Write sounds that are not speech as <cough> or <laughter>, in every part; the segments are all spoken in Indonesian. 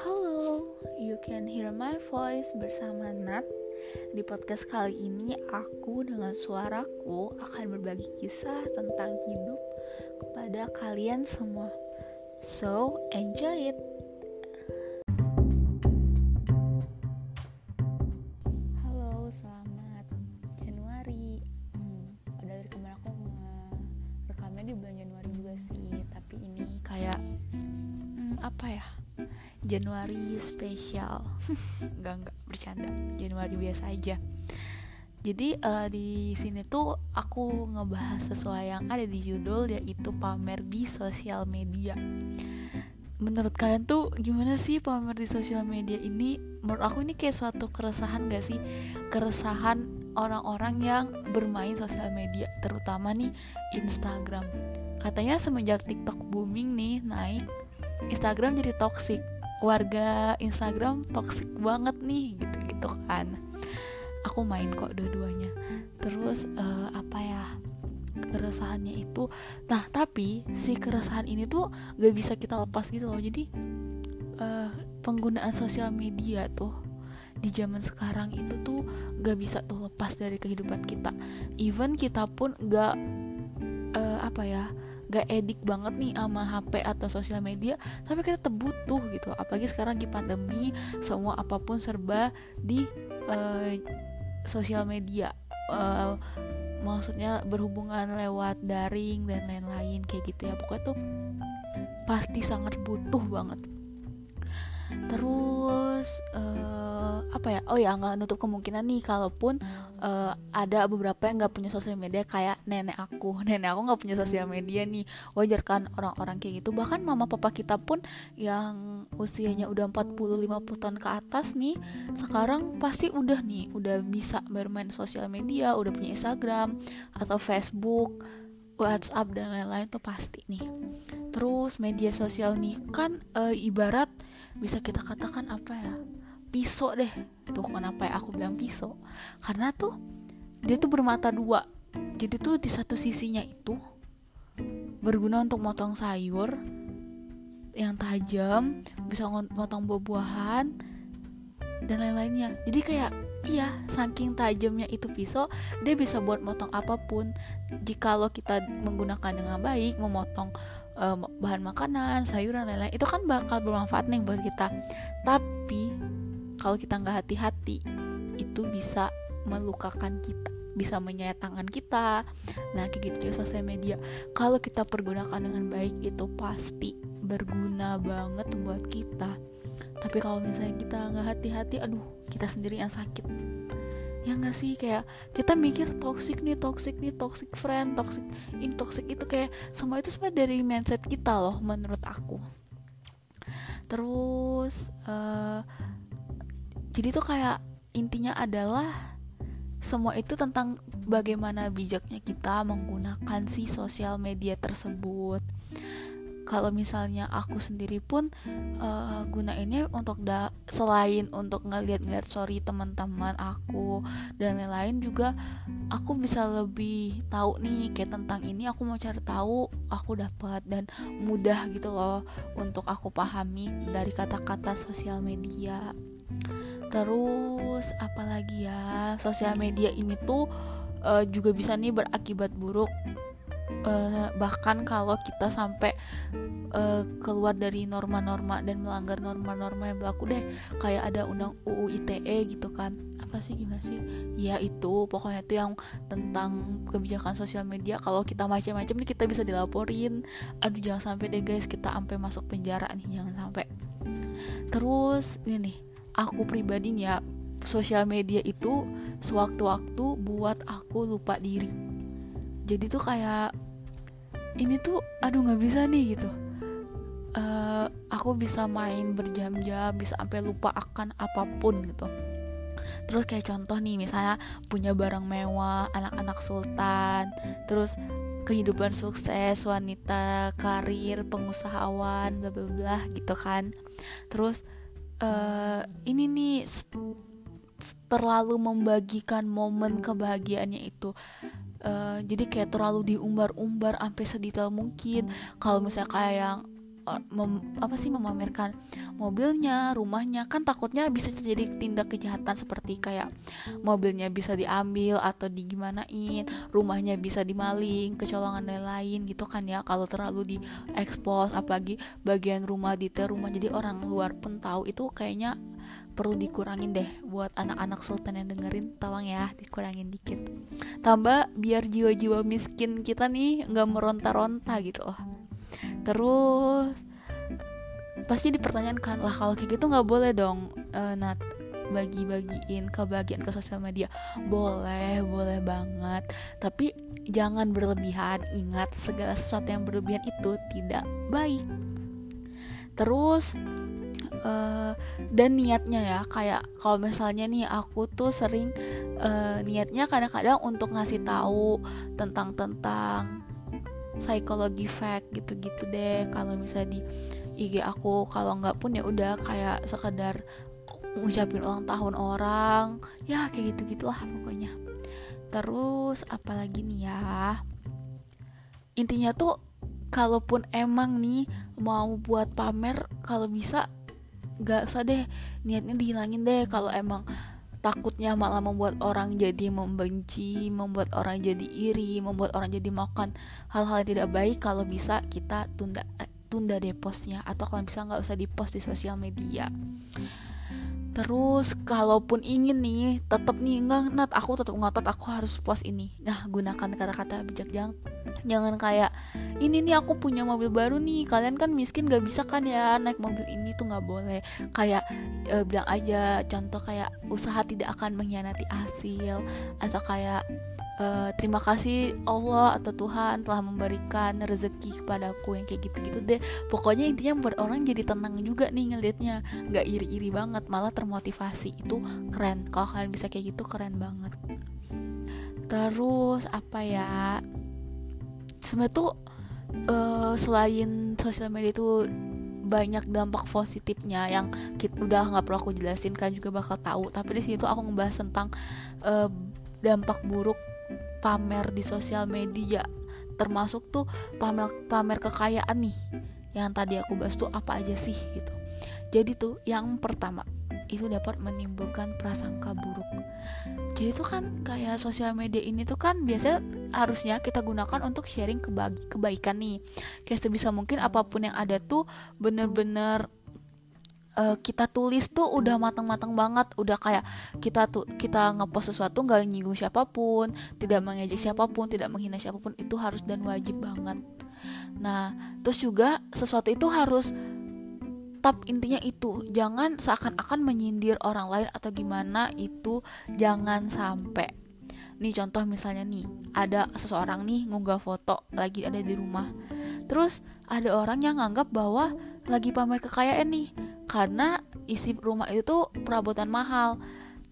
Halo, you can hear my voice bersama Nat. Di podcast kali ini aku dengan suaraku akan berbagi kisah tentang hidup kepada kalian semua. So, enjoy it. Januari spesial Enggak <laughs> enggak bercanda Januari biasa aja jadi uh, di sini tuh aku ngebahas sesuai yang ada di judul yaitu pamer di sosial media. Menurut kalian tuh gimana sih pamer di sosial media ini? Menurut aku ini kayak suatu keresahan gak sih? Keresahan orang-orang yang bermain sosial media, terutama nih Instagram. Katanya semenjak TikTok booming nih naik, Instagram jadi toxic warga Instagram toxic banget nih gitu-gitu kan. Aku main kok dua-duanya. Terus uh, apa ya keresahannya itu nah tapi si keresahan ini tuh gak bisa kita lepas gitu loh. Jadi uh, penggunaan sosial media tuh di zaman sekarang itu tuh gak bisa tuh lepas dari kehidupan kita. Even kita pun gak uh, apa ya gak edik banget nih sama HP atau sosial media tapi kita tetap butuh gitu. Apalagi sekarang di pandemi semua apa pun serba di uh, sosial media. Uh, maksudnya berhubungan lewat daring dan lain-lain kayak gitu ya. Pokoknya tuh pasti sangat butuh banget. Terus uh, apa ya oh ya nggak nutup kemungkinan nih kalaupun uh, ada beberapa yang nggak punya sosial media kayak nenek aku. <laughs> Nenek aku nggak punya sosial media nih. Wajar kan orang-orang kayak gitu. Bahkan mama papa kita pun yang usianya udah 40-50 tahun ke atas nih sekarang pasti udah nih udah bisa bermain sosial media udah punya Instagram atau Facebook WhatsApp dan lain-lain tuh pasti nih. Terus media sosial nih kan e, ibarat bisa kita katakan apa ya pisau deh. Tuh kenapa ya aku bilang pisau? Karena tuh dia tuh bermata dua. Jadi tuh di satu sisinya itu berguna untuk motong sayur yang tajam bisa motong buah-buahan dan lain-lainnya. Jadi kayak iya saking tajamnya itu pisau dia bisa buat motong apa pun. Jika lo kita menggunakan dengan baik memotong uh, bahan makanan sayuran lain-lain itu kan bakal bermanfaat nih buat kita. Tapi kalau kita nggak hati-hati itu bisa melukakan kita bisa menyayat tangan kita. Nah kayak gitu juga sosial media. Kalau kita pergunakan dengan baik itu pasti berguna banget buat kita. Tapi kalau misalnya kita nggak hati-hati aduh kita sendiri yang sakit. Ya nggak sih? Kayak kita mikir toxic nih toxic nih toxic friend toxic in toxic itu kayak semua itu sebenarnya dari mindset kita loh menurut aku. Terus uh, jadi tuh kayak intinya adalah semua itu tentang bagaimana bijaknya kita menggunakan si sosial media tersebut. Kalau misalnya aku sendiri pun uh, gunainnya untuk da selain untuk ngeliat-ngeliat story teman-teman aku dan lain-lain juga aku bisa lebih tahu nih kayak tentang ini aku mau cari tahu aku dapat dan mudah gitu loh untuk aku pahami dari kata-kata sosial media terus apalagi ya sosial media ini tuh uh, juga bisa nih berakibat buruk. Uh, bahkan kalau kita sampai uh, keluar dari norma-norma dan melanggar norma-norma yang berlaku deh kayak ada undang UU ITE gitu kan. Apa sih gimana sih? Ya itu pokoknya itu yang tentang kebijakan sosial media. Kalau kita macam-macam nih kita bisa dilaporin. Aduh jangan sampai deh guys kita sampai masuk penjara nih jangan sampai. Terus ini nih aku pribadi ya sosial media itu sewaktu-waktu buat aku lupa diri. Jadi tuh kayak ini tuh aduh nggak bisa nih gitu. Uh, aku bisa main berjam-jam bisa sampai lupa akan apa pun gitu. Terus kayak contoh nih misalnya punya barang mewah anak-anak sultan terus kehidupan sukses wanita karir pengusahawan bla bla bla gitu kan. Terus uh, ini nih terlalu membagikan momen kebahagiaannya itu. Uh, jadi kayak terlalu diumbar-umbar sampai sedetail mungkin. Kalau misalnya kayak yang mem, apa sih memamerkan mobilnya, rumahnya. Kan takutnya bisa terjadi tindak kejahatan seperti kayak mobilnya bisa diambil atau digimanain, rumahnya bisa dimaling, kecolongan dan lain gitu kan ya. Kalau terlalu diekspos apalagi bagian rumah detail rumah jadi orang luar pun tahu itu kayaknya perlu dikurangin deh buat anak-anak sultan yang dengerin. Tolong ya dikurangin dikit. Tambah biar jiwa-jiwa miskin kita nih nggak meronta-ronta gitu loh terus pasti dipertanyakan lah kalau kayak gitu nggak boleh dong uh, Nat bagi-bagiin kebahagiaan ke sosial media. Boleh boleh banget tapi jangan berlebihan ingat segala sesuatu yang berlebihan itu tidak baik. Terus uh, dan niatnya ya kayak kalau misalnya nih aku tuh sering uh, niatnya kadang-kadang untuk ngasih tahu tentang tentang psikologi fact gitu-gitu deh. Kalau misalnya di IG aku kalau nggak pun ya udah kayak sekedar ngucapin ulang tahun orang. Ya kayak gitu gitulah pokoknya. Terus apalagi nih ya? Intinya tuh kalaupun emang nih mau buat pamer kalau bisa nggak usah deh niatnya dihilangin deh. Kalau emang takutnya malah membuat orang jadi membenci, membuat orang jadi iri, membuat orang jadi makan hal-hal yang tidak baik. Kalau bisa kita tunda eh, tunda deh postnya atau kalau bisa nggak usah dipost di sosial media. Terus kalaupun ingin nih tetap nih enggak nat aku tetap ngotot aku harus post ini. Nah gunakan kata-kata bijak jangan jangan kayak ini nih aku punya mobil baru nih kalian kan miskin gak bisa kan ya naik mobil ini tuh nggak boleh kayak e, bilang aja contoh kayak usaha tidak akan mengkhianati hasil atau kayak uh, terima kasih Allah atau Tuhan telah memberikan rezeki kepadaku yang kayak gitu-gitu deh. Pokoknya intinya buat orang jadi tenang juga nih ngelihatnya. Nggak iri-iri banget malah termotivasi. Itu keren. Kalau kalian bisa kayak gitu keren banget. Terus apa ya? Sebenarnya tuh uh, selain sosial media itu banyak dampak positifnya yang kita udah nggak perlu aku jelasin kan juga bakal tahu. Tapi di sini tuh aku ngebahas tentang uh, dampak buruk pamer di sosial media termasuk tuh pamer pamer kekayaan nih. Yang tadi aku bahas tuh apa aja sih gitu. Jadi tuh yang pertama itu dapat menimbulkan prasangka buruk. Jadi tuh kan kayak sosial media ini tuh kan biasa harusnya kita gunakan untuk sharing kebaikan nih. Kayak sebisa mungkin apa pun yang ada tuh bener-bener uh, kita tulis tuh udah matang-matang banget. Udah kayak kita tuh kita ngepost sesuatu nggak nyinggung siapa pun tidak mengejek siapa pun tidak menghina siapa pun itu harus dan wajib banget. Nah terus juga sesuatu itu harus tetap intinya itu. Jangan seakan-akan menyindir orang lain atau gimana itu jangan sampai. Nih contoh misalnya nih ada seseorang nih ngunggah foto lagi ada di rumah. Terus ada orang yang nganggap bahwa lagi pamer kekayaan nih karena isi rumah itu tuh perabotan mahal.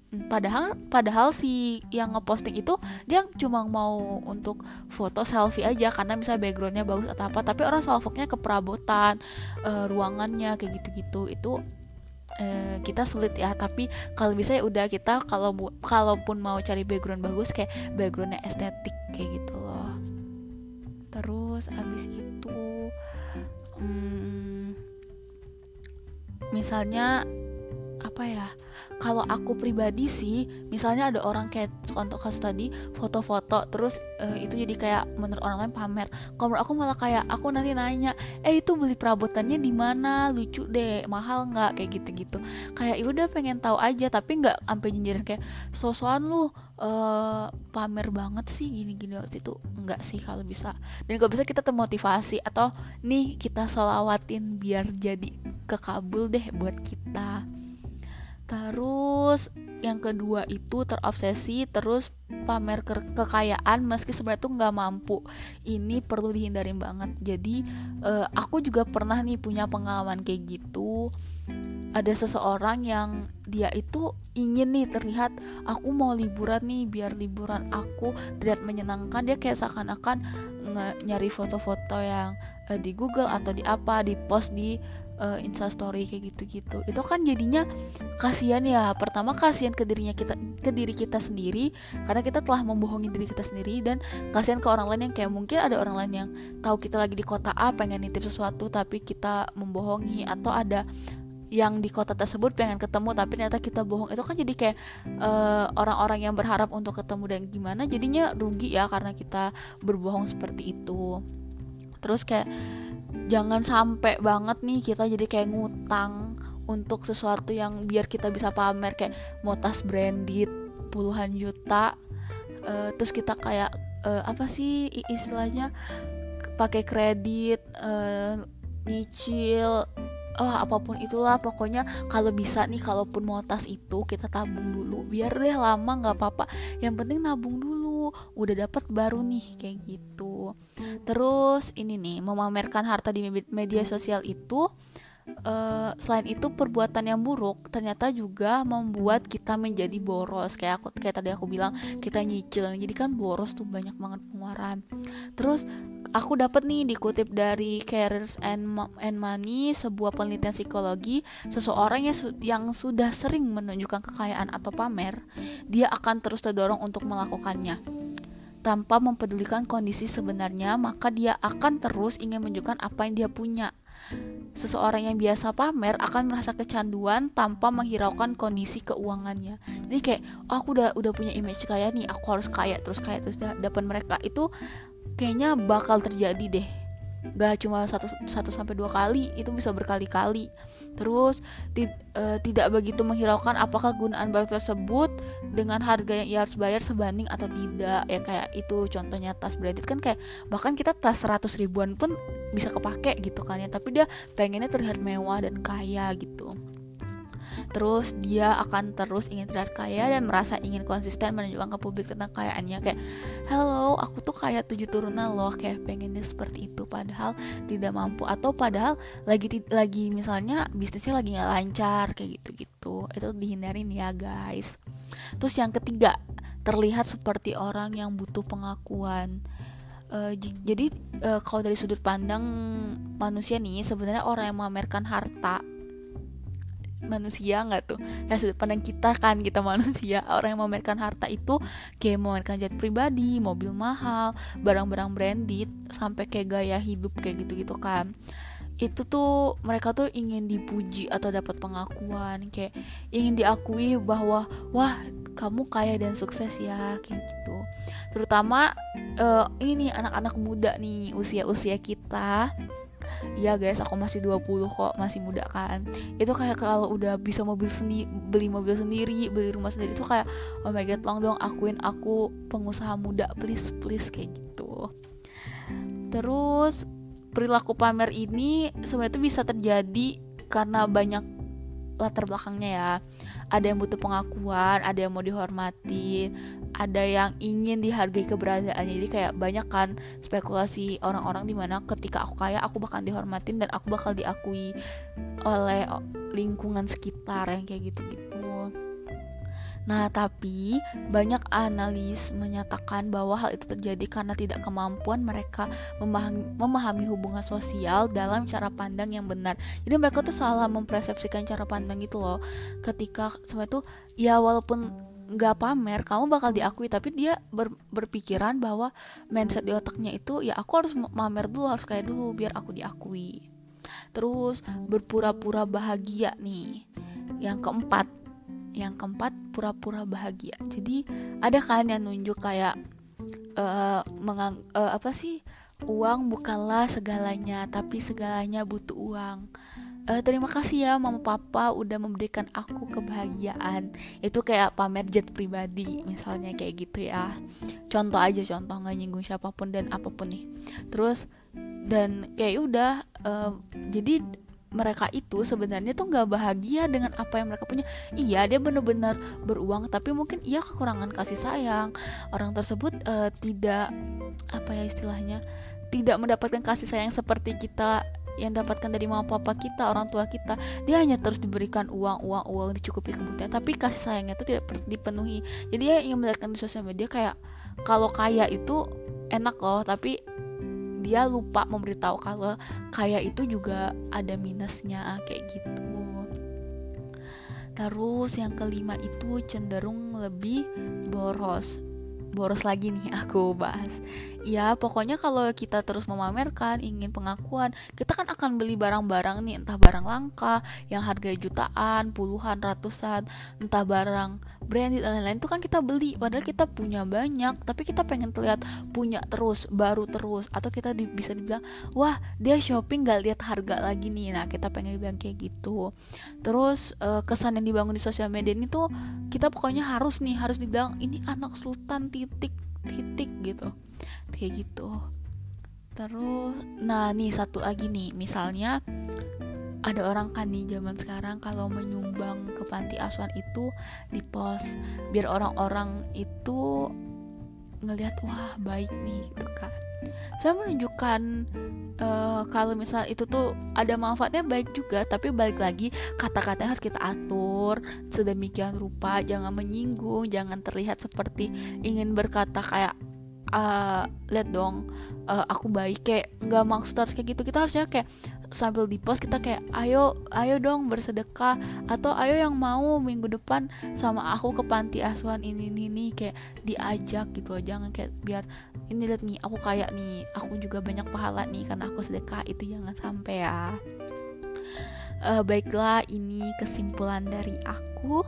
Padahal padahal si yang ngeposting itu dia cuma mau untuk foto selfie aja karena misalnya backgroundnya bagus atau apa tapi orang salvoknya ke perabotan uh, ruangannya kayak gitu-gitu. Itu uh, kita sulit ya tapi kalau bisa ya udah kita kalau kalaupun mau cari background bagus kayak backgroundnya estetik kayak gitu loh. Terus abis itu hmm, misalnya apa ya kalau aku pribadi sih misalnya ada orang kayak contoh kasus tadi foto-foto terus uh, itu jadi kayak menurut orang lain pamer. Kalau menurut aku malah kayak aku nanti nanya eh itu beli perabotannya di mana? Lucu deh mahal nggak? Kayak gitu-gitu. Kayak ya udah pengen tahu aja. Tapi nggak sampai nyindirin kayak sosokan lu uh, pamer banget sih gini-gini waktu itu. Enggak sih kalau bisa. Dan kalau bisa kita termotivasi atau nih kita solawatin biar jadi kekabul deh buat kita. Terus yang kedua itu terobsesi terus pamer ke kekayaan meski sebenarnya tuh nggak mampu. Ini perlu dihindarin banget. Jadi uh, aku juga pernah nih punya pengalaman kayak gitu. Ada seseorang yang dia itu ingin nih terlihat aku mau liburan nih biar liburan aku terlihat menyenangkan. Dia kayak seakan-akan nyari foto-foto yang uh, di Google atau di apa di post di uh, instastory kayak gitu-gitu. Itu kan jadinya kasihan ya. Pertama kasihan ke dirinya kita ke diri kita sendiri karena kita telah membohongi diri kita sendiri dan kasihan ke orang lain yang kayak mungkin ada orang lain yang tahu kita lagi di kota A pengen nitip sesuatu tapi kita membohongi atau ada yang di kota tersebut pengen ketemu tapi ternyata kita bohong. Itu kan jadi kayak orang eh, orang-orang yang berharap untuk ketemu dan gimana jadinya rugi ya karena kita berbohong seperti itu terus kayak jangan sampai banget nih kita jadi kayak ngutang untuk sesuatu yang biar kita bisa pamer. Kayak mau tas branded puluhan juta. Uh, terus kita kayak uh, apa sih istilahnya pakai kredit uh, nyicil lah apa pun itulah. Pokoknya kalau bisa nih kalaupun mau tas itu kita tabung dulu. Biar deh lama nggak apa-apa. Yang penting nabung dulu. Udah dapat baru nih kayak gitu. Terus ini nih memamerkan harta di media sosial itu uh, selain itu perbuatan yang buruk ternyata juga membuat kita menjadi boros. Kayak aku kayak tadi aku bilang kita nyicil. Jadi kan boros tuh banyak banget pengeluaran. Terus aku dapat nih dikutip dari Careers and and Money sebuah penelitian psikologi seseorang yang su yang sudah sering menunjukkan kekayaan atau pamer dia akan terus terdorong untuk melakukannya. Tanpa mempedulikan kondisi sebenarnya maka dia akan terus ingin menunjukkan apa yang dia punya seseorang yang biasa pamer akan merasa kecanduan tanpa menghiraukan kondisi keuangannya. Jadi kayak oh, aku udah udah punya image kaya nih, aku harus kaya terus kaya terus dapat mereka. Itu kayaknya bakal terjadi deh. Gak cuma satu satu sampai dua kali itu bisa berkali-kali. Terus ti, e, tidak begitu menghiraukan apakah gunaan barang tersebut dengan harga yang ia harus bayar sebanding atau tidak ya kayak itu contohnya tas branded kan kayak bahkan kita tas 100 ribuan pun bisa kepake gitu kan ya tapi dia pengennya terlihat mewah dan kaya gitu. Terus dia akan terus ingin terlihat kaya dan merasa ingin konsisten menunjukkan ke publik tentang kekayaannya kayak hello aku tuh kaya tujuh turunan loh kayak pengennya seperti itu padahal tidak mampu. Atau padahal lagi lagi misalnya bisnisnya lagi nggak lancar kayak gitu gitu itu dihindarin ya guys terus yang ketiga terlihat seperti orang yang butuh pengakuan. Uh, jadi uh, kalau dari sudut pandang manusia nih sebenarnya orang yang memamerkan harta manusia nggak tuh? Ya sudut pandang kita kan kita manusia. <laughs> Orang yang memamerkan harta itu kayak memamerkan jet pribadi mobil mahal barang-barang branded sampai kayak gaya hidup kayak gitu-gitu kan itu tuh mereka tuh ingin dipuji atau dapat pengakuan. Kayak ingin diakui bahwa wah kamu kaya dan sukses ya kayak gitu. Terutama uh, ini nih anak-anak muda nih usia-usia kita. Iya guys aku masih 20 kok masih muda kan. Itu kayak kalau udah bisa mobil sendiri beli mobil sendiri beli rumah sendiri itu kayak oh my god tolong dong akuin aku pengusaha muda please please kayak gitu. Terus perilaku pamer ini sebenarnya itu bisa terjadi karena banyak latar belakangnya ya. Ada yang butuh pengakuan ada yang mau dihormati ada yang ingin dihargai keberadaannya. Jadi kayak banyak kan spekulasi orang-orang di mana ketika aku kaya aku bakal dihormatin dan aku bakal diakui oleh lingkungan sekitar yang kayak gitu-gitu Nah, tapi banyak analis menyatakan bahwa hal itu terjadi karena tidak kemampuan mereka memahami, hubungan sosial dalam cara pandang yang benar. Jadi mereka tuh salah mempersepsikan cara pandang itu loh. Ketika semua itu ya walaupun nggak pamer kamu bakal diakui tapi dia ber, berpikiran bahwa mindset di otaknya itu ya aku harus pamer dulu harus kayak dulu biar aku diakui terus berpura-pura bahagia nih yang keempat yang keempat pura-pura bahagia. Jadi ada kan yang nunjuk kayak uh, mengang uh, apa sih? Uang bukanlah segalanya tapi segalanya butuh uang. Uh, terima kasih ya mama papa udah memberikan aku kebahagiaan. Itu kayak pamer jet pribadi misalnya kayak gitu ya. Contoh aja contoh nggak nyinggung siapa pun dan apa pun nih. Terus dan kayak udah uh, jadi mereka itu sebenarnya tuh nggak bahagia dengan apa yang mereka punya. Iya dia bener-bener beruang tapi mungkin ia kekurangan kasih sayang. Orang tersebut uh, tidak apa ya istilahnya tidak mendapatkan kasih sayang seperti kita yang dapatkan dari mama papa kita orang tua kita. Dia hanya terus diberikan uang uang uang dicukupi kebutuhan tapi kasih sayangnya itu tidak dipenuhi. Jadi dia ingin melihatkan di sosial media kayak kalau kaya itu enak loh tapi dia lupa memberitahu kalau kaya itu juga ada minusnya kayak gitu. Terus yang kelima itu cenderung lebih boros. Boros lagi nih aku bahas ya pokoknya kalau kita terus memamerkan ingin pengakuan kita kan akan beli barang-barang nih entah barang langka yang harga jutaan puluhan ratusan entah barang branded dan lain-lain itu kan kita beli. Padahal kita punya banyak tapi kita pengen terlihat punya terus baru terus atau kita di, bisa dibilang wah dia shopping gak lihat harga lagi nih. Nah kita pengen dibilang kayak gitu. Terus uh, kesan yang dibangun di sosial media ini tuh kita pokoknya harus nih harus dibilang ini anak sultan titik titik gitu kayak gitu. Terus nah nih satu lagi nih misalnya ada orang kan nih zaman sekarang kalau menyumbang ke panti asuhan itu di pos biar orang-orang itu ngelihat wah baik nih gitu kan. Saya menunjukkan uh, kalau misal itu tuh ada manfaatnya baik juga tapi balik lagi kata-katanya harus kita atur sedemikian rupa jangan menyinggung jangan terlihat seperti ingin berkata kayak uh, lihat dong uh, aku baik kayak nggak maksud harus kayak gitu. Kita harusnya kayak sambil di post kita kayak ayo ayo dong bersedekah atau ayo yang mau minggu depan sama aku ke panti asuhan ini ini nih kayak diajak gitu aja. Jangan kayak biar ini lihat nih aku kayak nih aku juga banyak pahala nih karena aku sedekah itu jangan sampai ya. Uh, baiklah ini kesimpulan dari aku.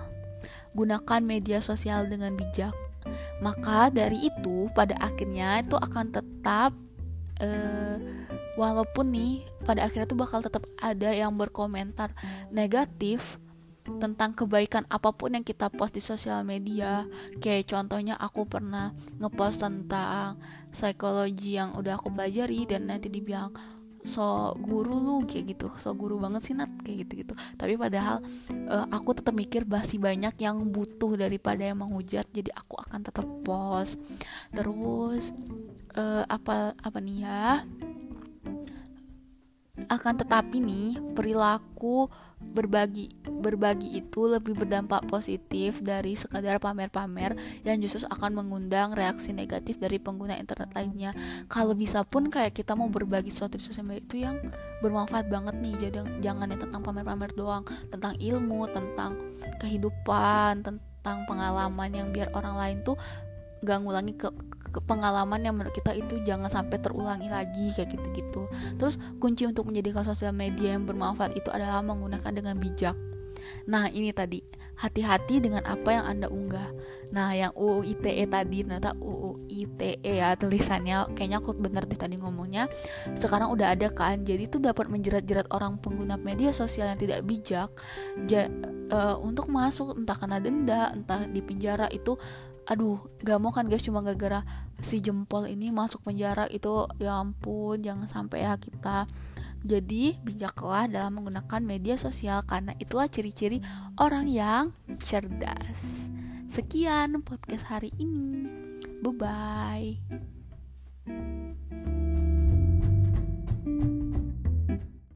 Gunakan media sosial dengan bijak maka dari itu pada akhirnya itu akan tetap uh, walaupun nih pada akhirnya tuh bakal tetap ada yang berkomentar negatif tentang kebaikan apa pun yang kita post di sosial media. Kayak contohnya aku pernah ngepost tentang psikologi yang udah aku pelajari dan nanti dibilang so guru lu kayak gitu so guru banget sih nat kayak gitu gitu tapi padahal uh, aku tetap mikir masih banyak yang butuh daripada yang menghujat jadi aku akan tetap post terus uh, apa apa nih ya akan tetapi nih perilaku berbagi berbagi itu lebih berdampak positif dari sekadar pamer-pamer yang justru akan mengundang reaksi negatif dari pengguna internet lainnya. Kalau bisa pun kayak kita mau berbagi sesuatu di sosial media itu yang bermanfaat banget nih. Jadi jangan yang tentang pamer-pamer doang, tentang ilmu, tentang kehidupan, tentang pengalaman yang biar orang lain tuh gak ngulangi ke pengalaman yang menurut kita itu jangan sampai terulangi lagi kayak gitu-gitu. Terus kunci untuk menjadikan sosial media yang bermanfaat itu adalah menggunakan dengan bijak. Nah, ini tadi hati-hati dengan apa yang Anda unggah. Nah, yang UU ITE tadi ternyata UU ITE ya tulisannya kayaknya aku bener deh tadi ngomongnya. Sekarang udah ada kan. Jadi itu dapat menjerat-jerat orang pengguna media sosial yang tidak bijak ja, uh, untuk masuk entah karena denda, entah di penjara itu aduh gak mau kan guys cuma gara-gara si jempol ini masuk penjara itu ya ampun jangan sampai ya kita. Jadi bijaklah dalam menggunakan media sosial karena itulah ciri-ciri orang yang cerdas. Sekian podcast hari ini. Bye bye